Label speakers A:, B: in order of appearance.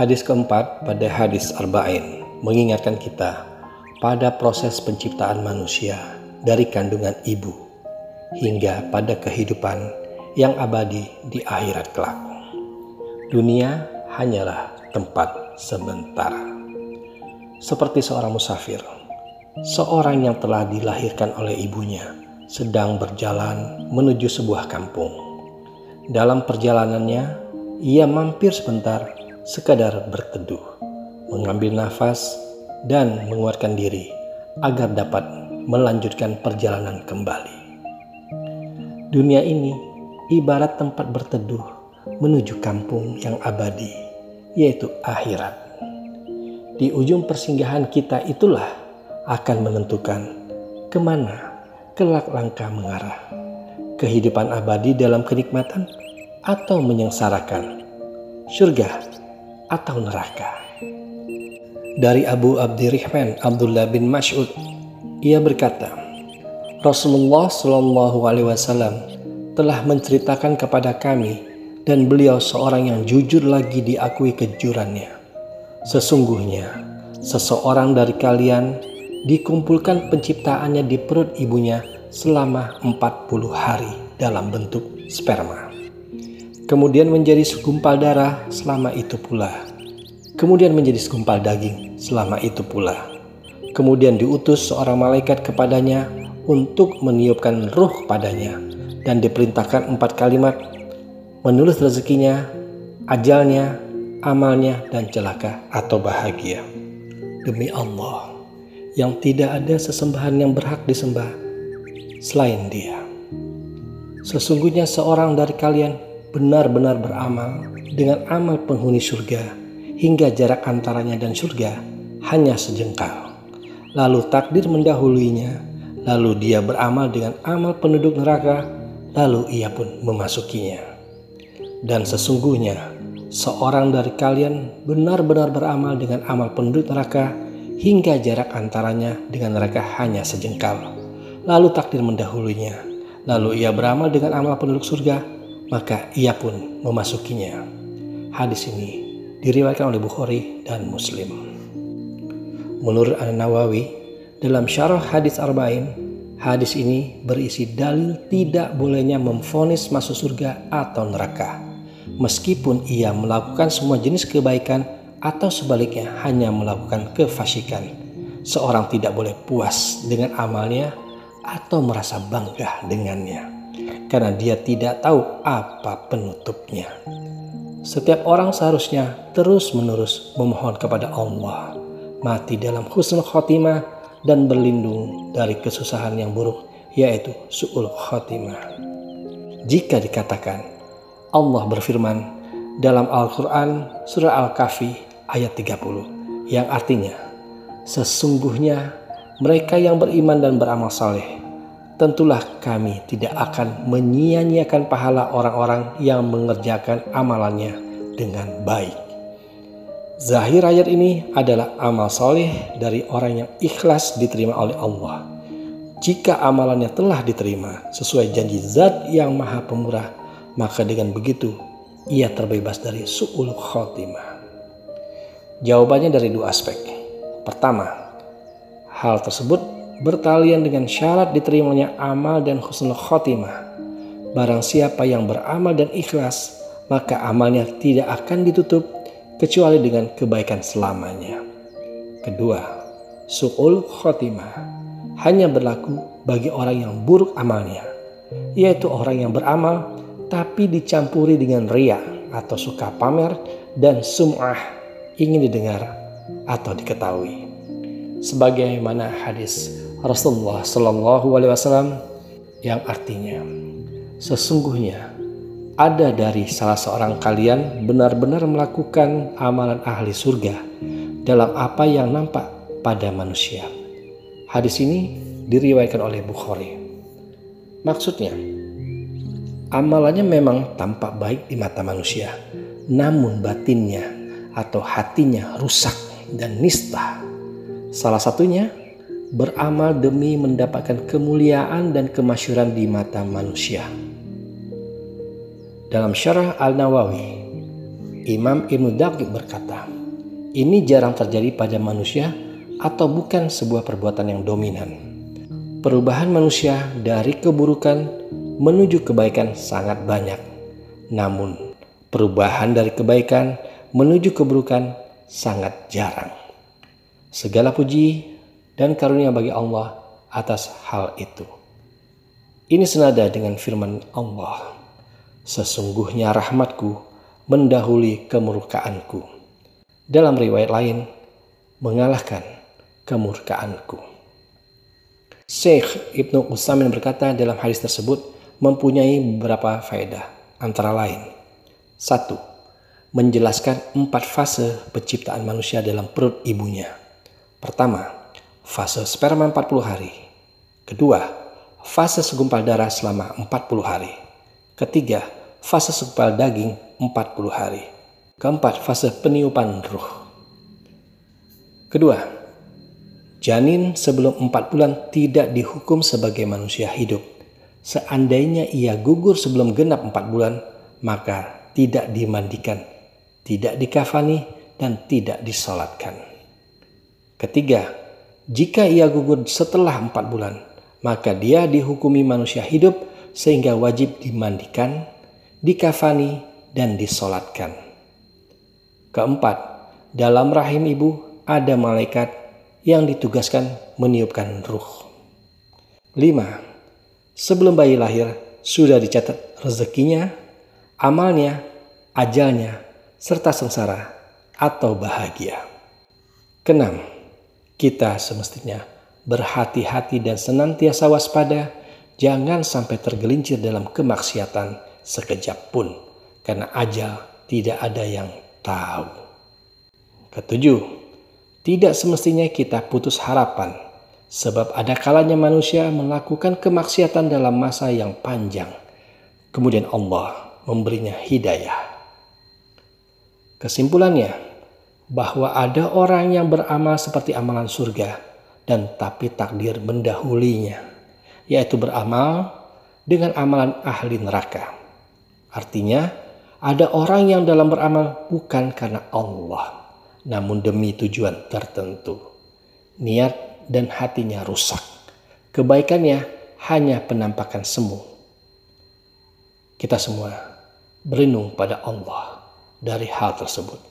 A: Hadis keempat pada hadis Arba'in mengingatkan kita pada proses penciptaan manusia dari kandungan ibu hingga pada kehidupan yang abadi di akhirat kelak. Dunia hanyalah tempat sementara. Seperti seorang musafir, seorang yang telah dilahirkan oleh ibunya sedang berjalan menuju sebuah kampung. Dalam perjalanannya, ia mampir sebentar sekadar berteduh, mengambil nafas, dan menguatkan diri agar dapat melanjutkan perjalanan kembali. Dunia ini ibarat tempat berteduh menuju kampung yang abadi, yaitu akhirat. Di ujung persinggahan kita itulah akan menentukan ke mana kelak langkah mengarah. Kehidupan abadi dalam kenikmatan atau menyengsarakan. Surga atau neraka. Dari Abu Abdirrahman Abdullah bin Mas'ud, ia berkata, Rasulullah Shallallahu Alaihi Wasallam telah menceritakan kepada kami dan beliau seorang yang jujur lagi diakui kejurannya. Sesungguhnya, seseorang dari kalian dikumpulkan penciptaannya di perut ibunya selama 40 hari dalam bentuk sperma. Kemudian menjadi segumpal darah selama itu pula. Kemudian menjadi segumpal daging selama itu pula. Kemudian diutus seorang malaikat kepadanya untuk meniupkan ruh padanya dan diperintahkan empat kalimat menulis rezekinya, ajalnya, amalnya, dan celaka atau bahagia. Demi Allah, yang tidak ada sesembahan yang berhak disembah selain Dia. Sesungguhnya seorang dari kalian benar-benar beramal dengan amal penghuni surga hingga jarak antaranya dan surga hanya sejengkal. Lalu takdir mendahuluinya, lalu dia beramal dengan amal penduduk neraka, lalu ia pun memasukinya. Dan sesungguhnya seorang dari kalian benar-benar beramal dengan amal penduduk neraka hingga jarak antaranya dengan mereka hanya sejengkal. Lalu takdir mendahulunya, lalu ia beramal dengan amal penduduk surga, maka ia pun memasukinya. Hadis ini diriwayatkan oleh Bukhari dan Muslim. Menurut An-Nawawi, dalam syarah hadis Arba'in, hadis ini berisi dalil tidak bolehnya memfonis masuk surga atau neraka. Meskipun ia melakukan semua jenis kebaikan atau sebaliknya hanya melakukan kefasikan. Seorang tidak boleh puas dengan amalnya atau merasa bangga dengannya karena dia tidak tahu apa penutupnya. Setiap orang seharusnya terus-menerus memohon kepada Allah, mati dalam husnul khotimah dan berlindung dari kesusahan yang buruk yaitu su'ul khotimah. Jika dikatakan Allah berfirman dalam Al-Quran surah Al-Kahfi ayat 30 yang artinya sesungguhnya mereka yang beriman dan beramal saleh tentulah kami tidak akan menyia-nyiakan pahala orang-orang yang mengerjakan amalannya dengan baik. Zahir ayat ini adalah amal soleh dari orang yang ikhlas diterima oleh Allah. Jika amalannya telah diterima sesuai janji zat yang maha pemurah, maka dengan begitu ia terbebas dari su'ul khotimah. Jawabannya dari dua aspek. Pertama, hal tersebut bertalian dengan syarat diterimanya amal dan husnul khotimah. Barang siapa yang beramal dan ikhlas, maka amalnya tidak akan ditutup kecuali dengan kebaikan selamanya. Kedua, su'ul khotimah hanya berlaku bagi orang yang buruk amalnya, yaitu orang yang beramal tapi dicampuri dengan ria atau suka pamer dan sum'ah ingin didengar atau diketahui. Sebagaimana hadis Rasulullah Shallallahu Alaihi Wasallam yang artinya sesungguhnya ada dari salah seorang kalian benar-benar melakukan amalan ahli surga dalam apa yang nampak pada manusia. Hadis ini diriwayatkan oleh Bukhari. Maksudnya, amalannya memang tampak baik di mata manusia, namun batinnya atau hatinya rusak dan nista. Salah satunya beramal demi mendapatkan kemuliaan dan kemasyuran di mata manusia. Dalam syarah Al-Nawawi, Imam Ibnu Daqiq berkata, ini jarang terjadi pada manusia atau bukan sebuah perbuatan yang dominan. Perubahan manusia dari keburukan menuju kebaikan sangat banyak. Namun, perubahan dari kebaikan menuju keburukan sangat jarang. Segala puji dan karunia bagi Allah atas hal itu. Ini senada dengan firman Allah. Sesungguhnya rahmatku mendahului kemurkaanku. Dalam riwayat lain, mengalahkan kemurkaanku. Syekh Ibnu Usamin berkata dalam hadis tersebut mempunyai beberapa faedah, antara lain. Satu, menjelaskan empat fase penciptaan manusia dalam perut ibunya. Pertama, fase sperma 40 hari. Kedua, fase segumpal darah selama 40 hari. Ketiga, fase segumpal daging 40 hari. Keempat, fase peniupan ruh. Kedua, janin sebelum empat bulan tidak dihukum sebagai manusia hidup. Seandainya ia gugur sebelum genap empat bulan, maka tidak dimandikan, tidak dikafani, dan tidak disolatkan. Ketiga, jika ia gugur setelah empat bulan, maka dia dihukumi manusia hidup sehingga wajib dimandikan, dikafani, dan disolatkan. Keempat, dalam rahim ibu ada malaikat yang ditugaskan meniupkan ruh. 5. Sebelum bayi lahir, sudah dicatat rezekinya, amalnya, ajalnya, serta sengsara atau bahagia. Keenam, kita semestinya berhati-hati dan senantiasa waspada, jangan sampai tergelincir dalam kemaksiatan sekejap pun, karena ajal tidak ada yang tahu. Ketujuh, tidak semestinya kita putus harapan, sebab ada kalanya manusia melakukan kemaksiatan dalam masa yang panjang. Kemudian Allah memberinya hidayah. Kesimpulannya, bahwa ada orang yang beramal seperti amalan surga dan tapi takdir mendahulinya, yaitu beramal dengan amalan ahli neraka. Artinya, ada orang yang dalam beramal bukan karena Allah namun demi tujuan tertentu. Niat dan hatinya rusak. Kebaikannya hanya penampakan semu. Kita semua berlindung pada Allah dari hal tersebut.